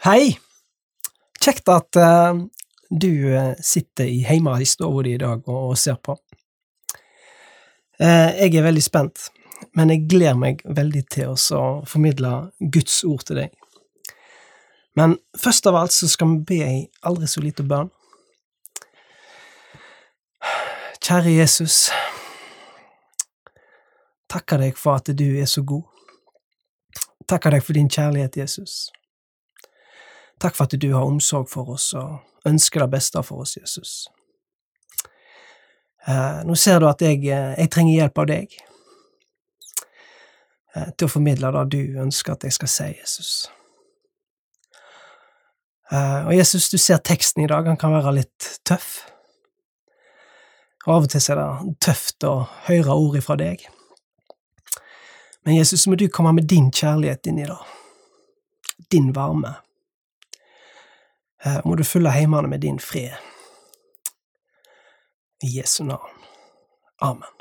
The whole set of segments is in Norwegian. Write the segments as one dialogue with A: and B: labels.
A: Hei! Kjekt at uh, du eh, sitter i hjemme i stua di i dag og, og ser på. Uh, jeg er veldig spent, men jeg gleder meg veldig til å formidle Guds ord til deg. Men først av alt så skal vi be ei aldri så lita bønn. Kjære Jesus, takker deg for at du er så god. Takker deg for din kjærlighet, Jesus. Takk for at du har omsorg for oss og ønsker det beste for oss, Jesus. Eh, nå ser du at jeg, eh, jeg trenger hjelp av deg eh, til å formidle det du ønsker at jeg skal si, Jesus. Og Jesus, du ser teksten i dag, han kan være litt tøff. Og av og til er det tøft å høre ord ifra deg. Men Jesus, må du komme med din kjærlighet inn i det, din varme. Eh, må du fylle heimene med din fred. I Jesu navn. Amen.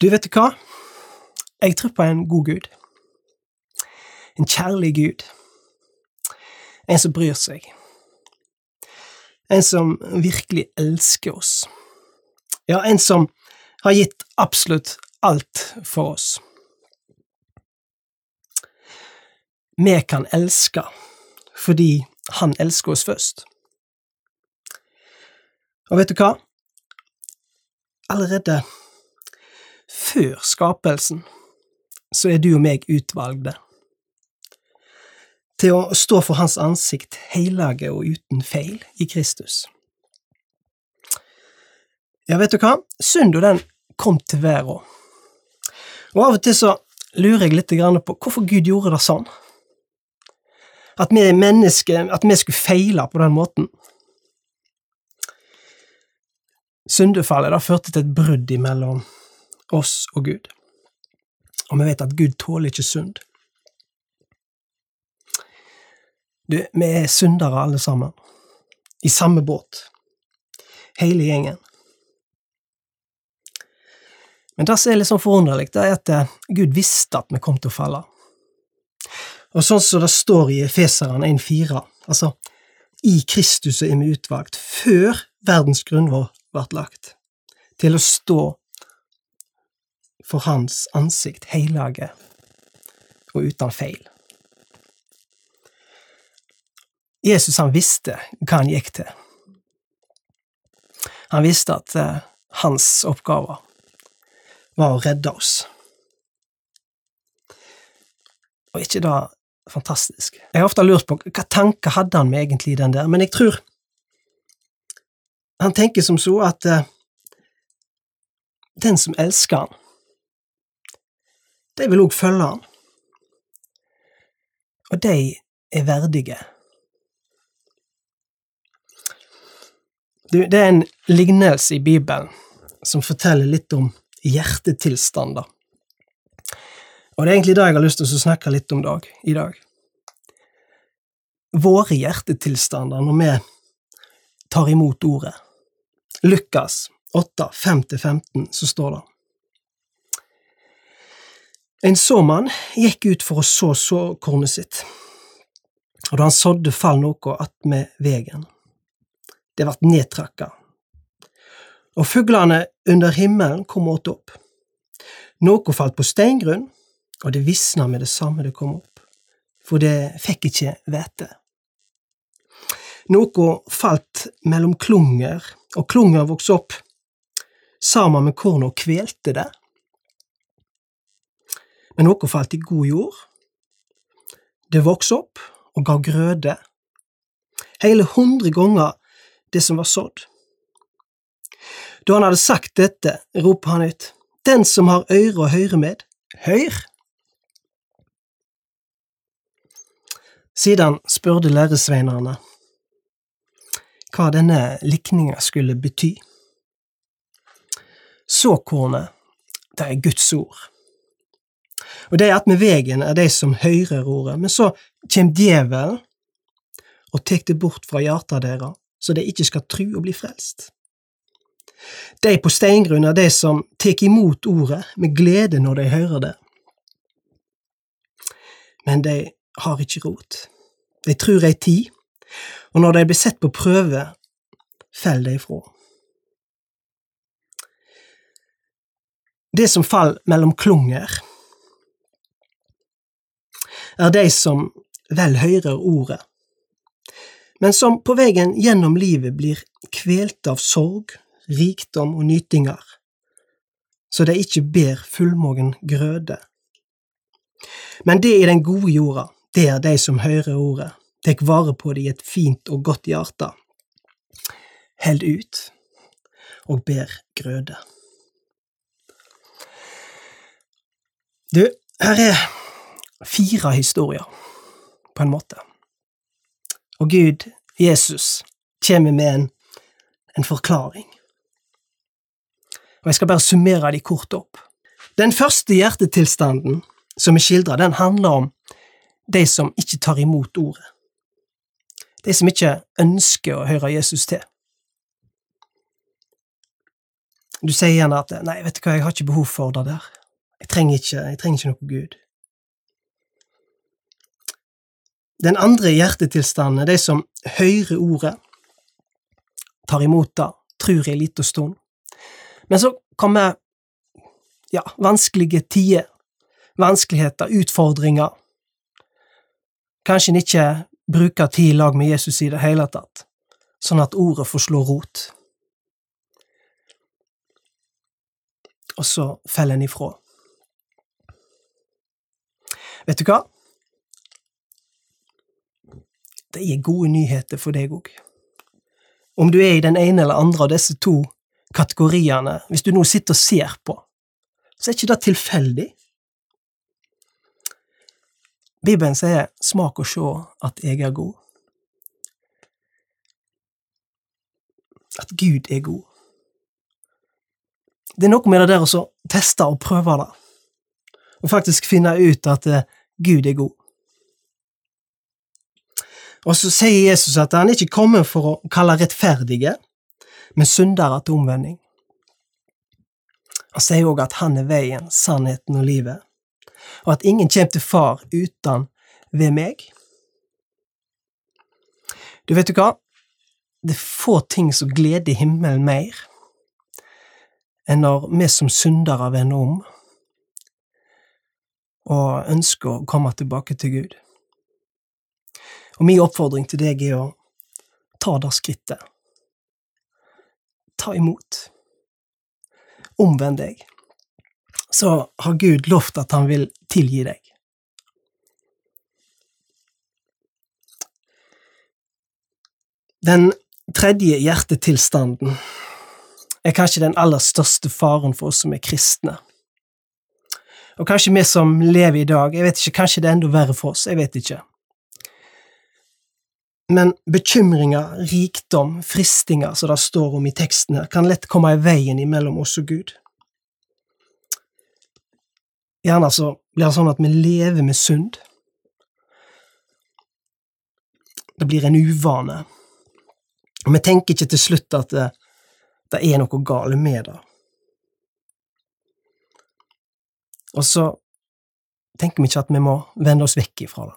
A: Du, vet du hva? Jeg tror på en god Gud. En kjærlig Gud. En som bryr seg. En som virkelig elsker oss. Ja, en som har gitt absolutt alt for oss. Vi kan elske fordi han elsker oss først. Og vet du hva? Allerede før skapelsen så er du og meg utvalgte til å stå for Hans ansikt hellige og uten feil i Kristus. Ja, vet du hva? Synda, den kom til verden. Og av og til så lurer jeg litt på hvorfor Gud gjorde det sånn. At vi mennesker at vi skulle feile på den måten. Syndefallet da førte til et brudd mellom oss og Gud. Og vi vet at Gud tåler ikke synd. Du, vi er syndere alle sammen. I samme båt. Hele gjengen. Men det som er litt sånn forunderlig, det er at Gud visste at vi kom til å falle. Og sånn som det står i Efeseren 1,4, altså i Kristus er vi utvalgt før verdens grunnvår ble lagt, til å stå for Hans ansikt, hellige og uten feil. Jesus han visste hva han gikk til. Han visste at eh, hans oppgave var å redde oss. Og ikke da fantastisk? Jeg har ofte lurt på hva tanker hadde han med egentlig den der, men jeg tror han tenker som så at uh, den som elsker han, de vil òg følge han, og de er verdige det er en lignelse i Bibelen som forteller litt om hjertetilstander. Og det er egentlig det jeg har lyst til å snakke litt om dag, i dag. Våre hjertetilstander når vi tar imot ordet. Lukas 8, 5-15, så står det. En såmann gikk ut for å så såkornet sitt, og da han sådde, fall noe attmed vegen det vart nedtrakka. Og fuglene under himmelen kom åt opp. Noe falt på steingrunn, og det visna med det samme det kom opp, for det fikk ikke vete. Noe falt mellom klunger, og klunger vokste opp sammen med kornet og kvelte det. Men noe falt i god jord. Det vokste opp og ga grøde. Hele hundre ganger det som var sådd. Da han hadde sagt dette, roper han ut, Den som har øre å høre med, hør! Siden spurte læresveinerne hva denne likninga skulle bety. Såkornet, det er Guds ord. Og de attmed vegen er de som hører ordet, men så kjem djevelen og tek det bort fra hjarta deira, så de ikke skal tru og bli frelst. De på steingrunn er de som tek imot ordet med glede når de hører det. men de har ikke rot. De tror ei tid, og når de blir sett på prøve, faller de ifra. Det som faller mellom klunger, er de som vel hører ordet, men som på veien gjennom livet blir kvelt av sorg, rikdom og nytinger, så de ikke ber fullmogen grøde. Men det i den gode jorda, det er de som hører ordet, tek vare på det i et fint og godt hjerte, held ut og ber grøde. Du, her er fire historier, på en måte. Og Gud, Jesus, kommer med en, en forklaring. Og jeg skal bare summere de kort opp. Den første hjertetilstanden som er skildra, den handler om de som ikke tar imot ordet. De som ikke ønsker å høre Jesus til. Du sier gjerne at 'nei, vet du hva, jeg har ikke behov for det der'. Jeg trenger ikke, jeg trenger ikke noe Gud. Den andre hjertetilstanden er de som hører ordet, tar imot det, tror ei lita stund, men så kommer ja, vanskelige tider, vanskeligheter, utfordringer. Kanskje en ikke bruker tid i lag med Jesus i det hele tatt, sånn at ordet får slå rot. Og så faller en ifra. Vet du hva? Det er gode nyheter for deg òg. Om du er i den ene eller andre av disse to kategoriene, hvis du nå sitter og ser på, så er ikke det tilfeldig. Bibelen sier 'smak og sjå at jeg er god'. At Gud er god. Det er noe med det der å teste og prøve det, og faktisk finne ut at eh, Gud er god. Og så sier Jesus at han ikke kommer for å kalle rettferdige, men syndere til omvending. Han sier òg at han er veien, sannheten og livet, og at ingen kommer til Far uten ved meg. Du vet du hva, det er få ting som gleder himmelen mer enn når vi som syndere vender om og ønsker å komme tilbake til Gud. Og min oppfordring til deg er å ta det skrittet. Ta imot. Omvend deg. Så har Gud lovt at han vil tilgi deg. Den tredje hjertetilstanden er kanskje den aller største faren for oss som er kristne. Og kanskje vi som lever i dag, jeg vet ikke, kanskje det er enda verre for oss, jeg vet ikke. Men bekymringer, rikdom, fristinger, som det står om i teksten her, kan lett komme i veien imellom oss og Gud. Gjerne så blir det sånn at vi lever med synd. Det blir en uvane. Og vi tenker ikke til slutt at det, det er noe galt med det. Og så tenker vi ikke at vi må vende oss vekk ifra det.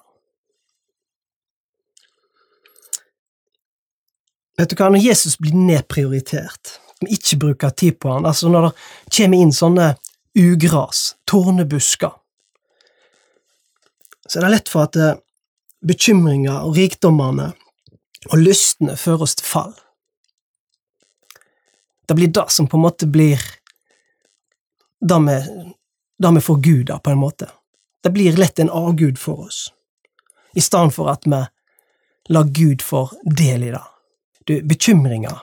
A: Vet du hva, når Jesus blir nedprioritert, vi ikke bruker tid på han, altså når det kommer inn sånne ugras, tårnebusker. så det er lett for at eh, bekymringer og rikdommene og lystene fører oss til fall. Det blir det som på en måte blir det vi, får Gud av, på en måte. Det blir lett en avgud for oss, i stedet for at vi lar Gud få del i det. Du, bekymringer.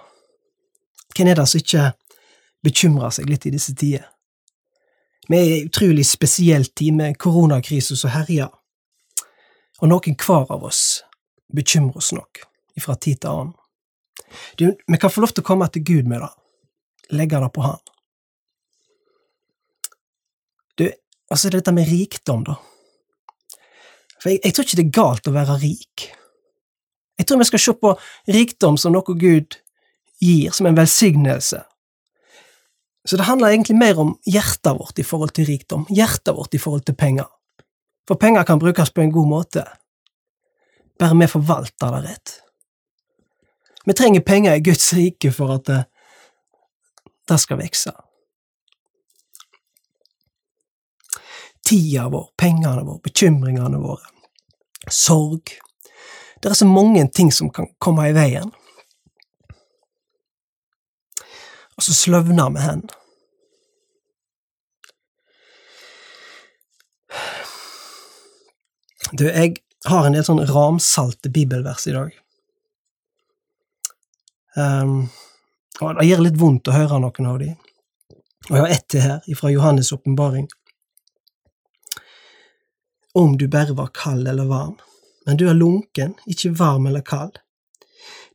A: Hvem er det som ikke bekymrer seg litt i disse tider? Vi er i en utrolig spesiell tid med koronakrisen som herjer, og noen hver av oss bekymrer oss nok fra tid til annen. Du, vi kan få lov til å komme til Gud med det, legge det på Han. Du, altså dette med rikdom, da. For jeg, jeg tror ikke det er galt å være rik. Jeg tror vi skal se på rikdom som noe Gud gir, som en velsignelse. Så det handler egentlig mer om hjertet vårt i forhold til rikdom, hjertet vårt i forhold til penger. For penger kan brukes på en god måte, bare vi forvalter det rett. Vi trenger penger i Guds rike for at det, det skal vokse. Tida vår, pengene våre, bekymringene våre, sorg Det er så mange ting som kan komme i veien. Og så sløvner vi hen. Du, jeg har en del sånn ramsalte bibelvers i dag. Um, og det gjør litt vondt å høre noen av de. Og jeg har ett til her, fra Johannes' åpenbaring. Om du bare var kald eller varm, men du er lunken, ikke varm eller kald.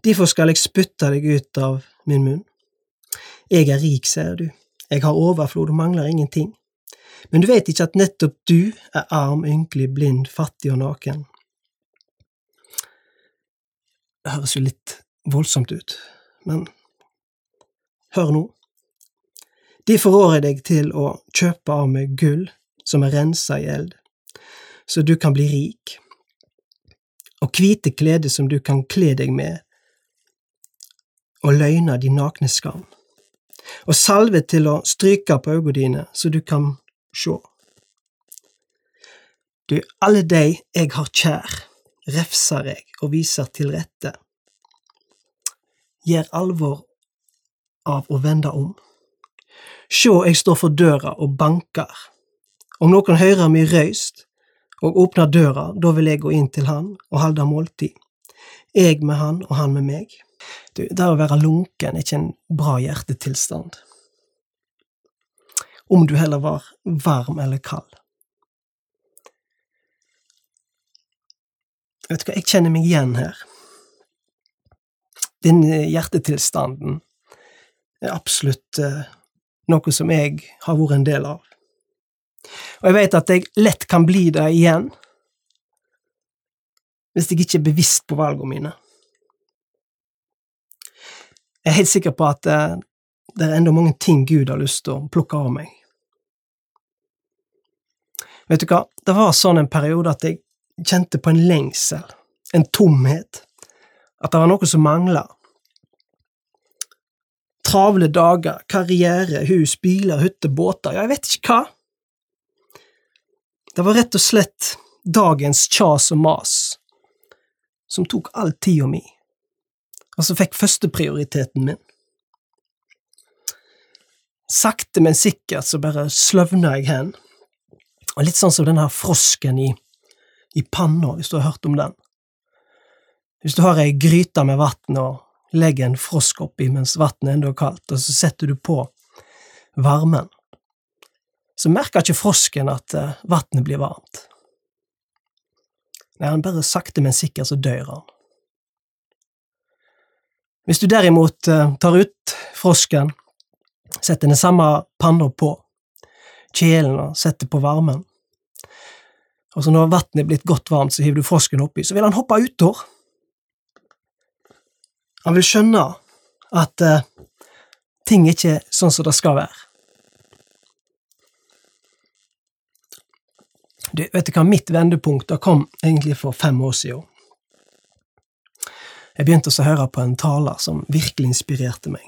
A: Derfor skal jeg spytte deg ut av min munn. Jeg er rik, sier du, jeg har overflod og mangler ingenting. Men du vet ikke at nettopp du er arm, ynkelig, blind, fattig og naken. Det høres jo litt voldsomt ut, men hør nå. Derfor rår jeg deg til å kjøpe av meg gull som er rensa i eld, så du kan bli rik, og hvite klede som du kan kle deg med, og løgna din nakne skam, og salve til å stryke på øynene dine, så du kan sjå. Du, alle dei eg har kjær, refser eg og viser til rette. Gjer alvor av å vende om. Sjå, eg står for døra og banker. Om noen høyrer mi røyst og åpner døra, da vil eg gå inn til han og halde måltid. Eg med han og han med meg. Du, det å være lunken er ikke en bra hjertetilstand om du heller var varm eller kald. Vet du hva, jeg kjenner meg igjen her. Den hjertetilstanden er absolutt uh, noe som jeg har vært en del av. Og jeg vet at jeg lett kan bli det igjen hvis jeg ikke er bevisst på valgene mine. Jeg er helt sikker på at uh, det er enda mange ting Gud har lyst til å plukke av meg. Vet du hva, det var sånn en periode at jeg kjente på en lengsel, en tomhet, at det var noe som mangla. Travle dager, karriere, hus, biler, hytter, båter, ja, jeg vet ikke hva. Det var rett og slett dagens kjas og mas som tok all tida mi, som fikk førsteprioriteten min. Sakte, men sikkert så bare sløvna jeg hen og litt sånn som den her frosken i, i panna, hvis du har hørt om den. Hvis du har ei gryte med vann og legger en frosk oppi mens vannet ennå er kaldt, og så setter du på varmen, så merker ikke frosken at uh, vannet blir varmt. Nei, han bare sakte, men sikkert så dør han. Hvis du derimot uh, tar ut frosken, setter den samme panna på, kjelen og setter på varmen. Og så når vannet er blitt godt varmt, så hiver du frosken oppi, så vil han hoppe utår. Han vil skjønne at uh, ting ikke er sånn som det skal være. Du, vet du hva, mitt vendepunkt da kom egentlig for fem år siden. Jeg begynte å høre på en taler som virkelig inspirerte meg.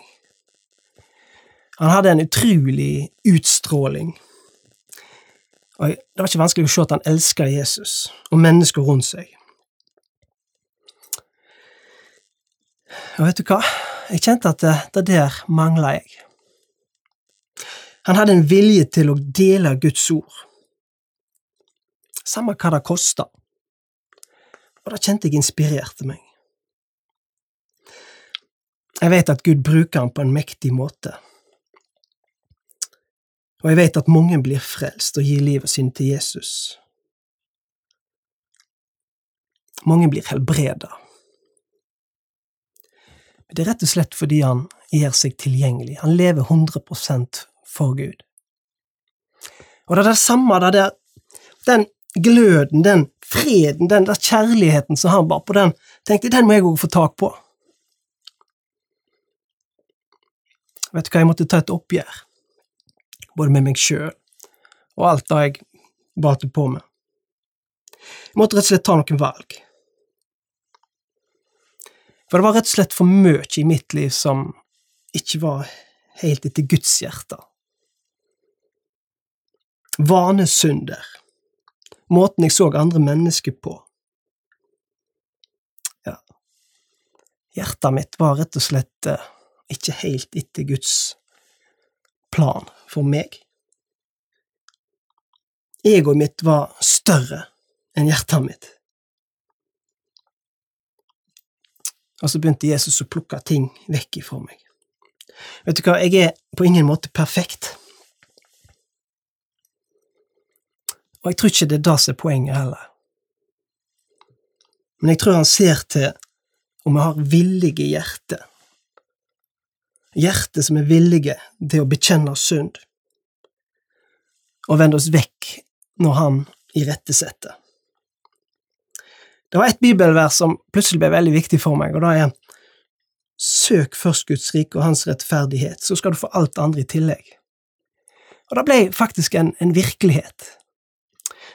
A: Han hadde en utrolig utstråling og Det var ikke vanskelig å se at han elsket Jesus og mennesker rundt seg. Og vet du hva, jeg kjente at det, det der mangla jeg. Han hadde en vilje til å dele Guds ord, samme hva det kosta, og det kjente jeg inspirerte meg. Jeg vet at Gud bruker ham på en mektig måte og jeg vet at mange blir frelst og gir livet sin til Jesus. Mange blir helbreda. Det er rett og slett fordi han gjør seg tilgjengelig. Han lever 100% for Gud. Og det er det samme, det der, den gløden, den freden, den der kjærligheten som han bar på, den tenkte den må jeg òg få tak på. Vet du hva, jeg måtte ta et oppgjør både med meg sjøl og alt det jeg balte på med. Jeg måtte rett og slett ta noen valg. For det var rett og slett for mye i mitt liv som ikke var helt etter Guds hjerte. Vanesynder. Måten jeg så andre mennesker på. Ja, hjertet mitt var rett og slett eh, ikke helt etter Guds plan for meg. Egoet mitt var større enn hjertet mitt. Og så begynte Jesus å plukke ting vekk ifra meg. Vet du hva, jeg er på ingen måte perfekt. Og jeg tror ikke det er det som er poenget heller. Men jeg tror han ser til om vi har villige hjerte. Hjerte som er villige til å bekjenne synd, og vende oss vekk når han irettesetter. Det var et bibelvers som plutselig ble veldig viktig for meg, og det er Søk først Guds rike og Hans rettferdighet, så skal du få alt andre i tillegg. Og det ble faktisk en, en virkelighet.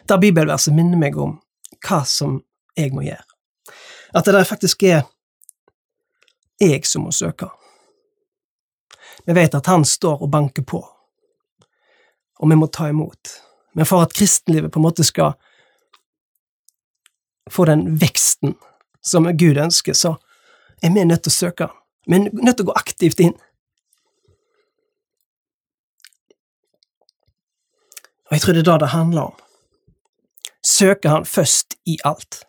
A: Det bibelverset minner meg om hva som jeg må gjøre. At det der faktisk er jeg som må søke. Vi vet at Han står og banker på, og vi må ta imot. Men for at kristenlivet på en måte skal få den veksten som Gud ønsker, så er vi nødt til å søke. Vi er nødt til å gå aktivt inn. Og jeg tror det er det det handler om. Søke Han først i alt.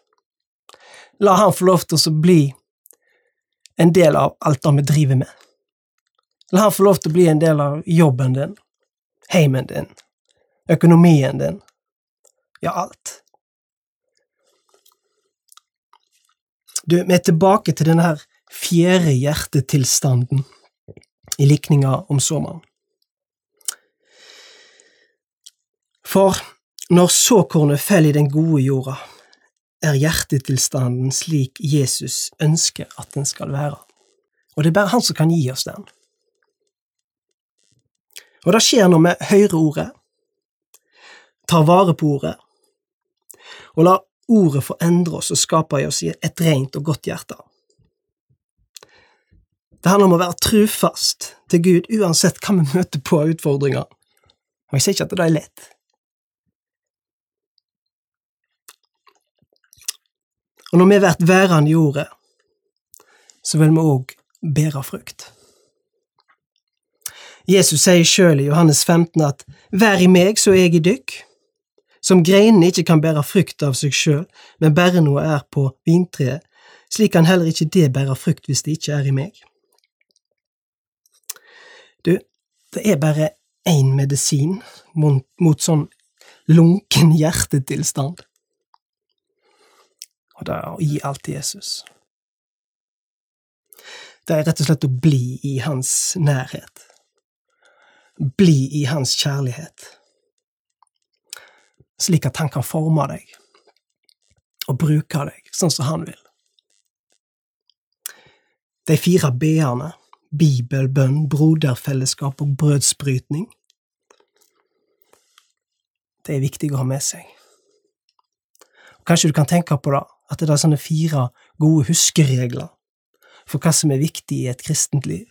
A: La Han få lov til å bli en del av alt det vi driver med. La Han få lov til å bli en del av jobben din, heimen din, økonomien din, ja, alt. Du, vi er tilbake til denne her fjerde hjertetilstanden i likninga om sommeren. For når såkornet faller i den gode jorda, er hjertetilstanden slik Jesus ønsker at den skal være, og det er bare han som kan gi oss den. Og det skjer noe med høyreordet. ordet, tar vare på ordet, og lar ordet få endre oss og skape i oss et rent og godt hjerte. Det handler om å være trufast til Gud uansett hva vi møter på av utfordringer, og jeg sier ikke at det er lett. Og når vi vært værende i ordet, så vil vi òg bære frukt. Jesus sier sjøl i Johannes 15 at vær i meg, så er jeg i dykk som greinene ikke kan bære frukt av seg sjøl, men bare noe er på vintreet, slik kan heller ikke det bære frukt hvis det ikke er i meg. Du, det er bare én medisin mot, mot sånn lunken hjertetilstand, og det er å gi alt til Jesus. Det er rett og slett å bli i hans nærhet, bli i hans kjærlighet slik at han kan forme deg og bruke deg sånn som han vil. De fire b-ene, Bibel, bønn, broderfellesskap og brødsbrytning, det er viktig å ha med seg. Og kanskje du kan tenke på det, at det er sånne fire gode huskeregler for hva som er viktig i et kristent liv.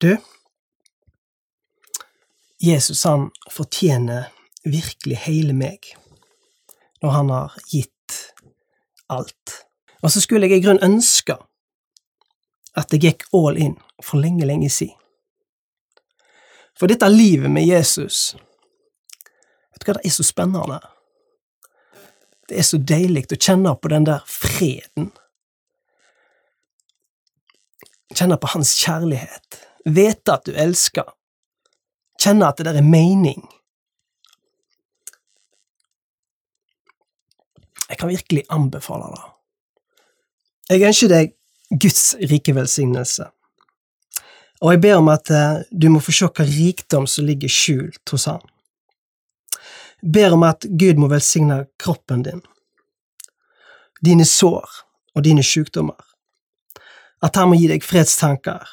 A: Du, Jesus han fortjener virkelig hele meg når han har gitt alt. Og så skulle jeg i grunnen ønske at jeg gikk all in for lenge, lenge siden. For dette livet med Jesus, vet du hva, det er så spennende. Det er så deilig å kjenne på den der freden. Kjenne på hans kjærlighet. Vite at du elsker kjenne at det der er mening. Jeg kan virkelig anbefale det. Jeg ønsker deg Guds rike velsignelse, og jeg ber om at eh, du må få se hva rikdom som ligger skjult hos Han. Jeg ber om at Gud må velsigne kroppen din, dine sår og dine sykdommer, at Han må gi deg fredstanker,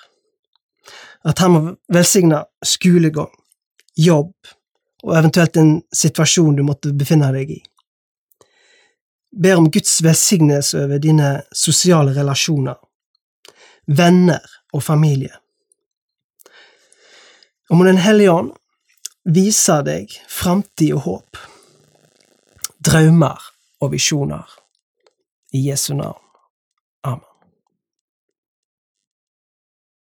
A: at han må velsigne skolegang, jobb og eventuelt en situasjon du måtte befinne deg i. ber om Guds velsignelse over dine sosiale relasjoner, venner og familie. Og må Den hellige ånd vise deg framtid og håp, drømmer og visjoner. I Jesu navn.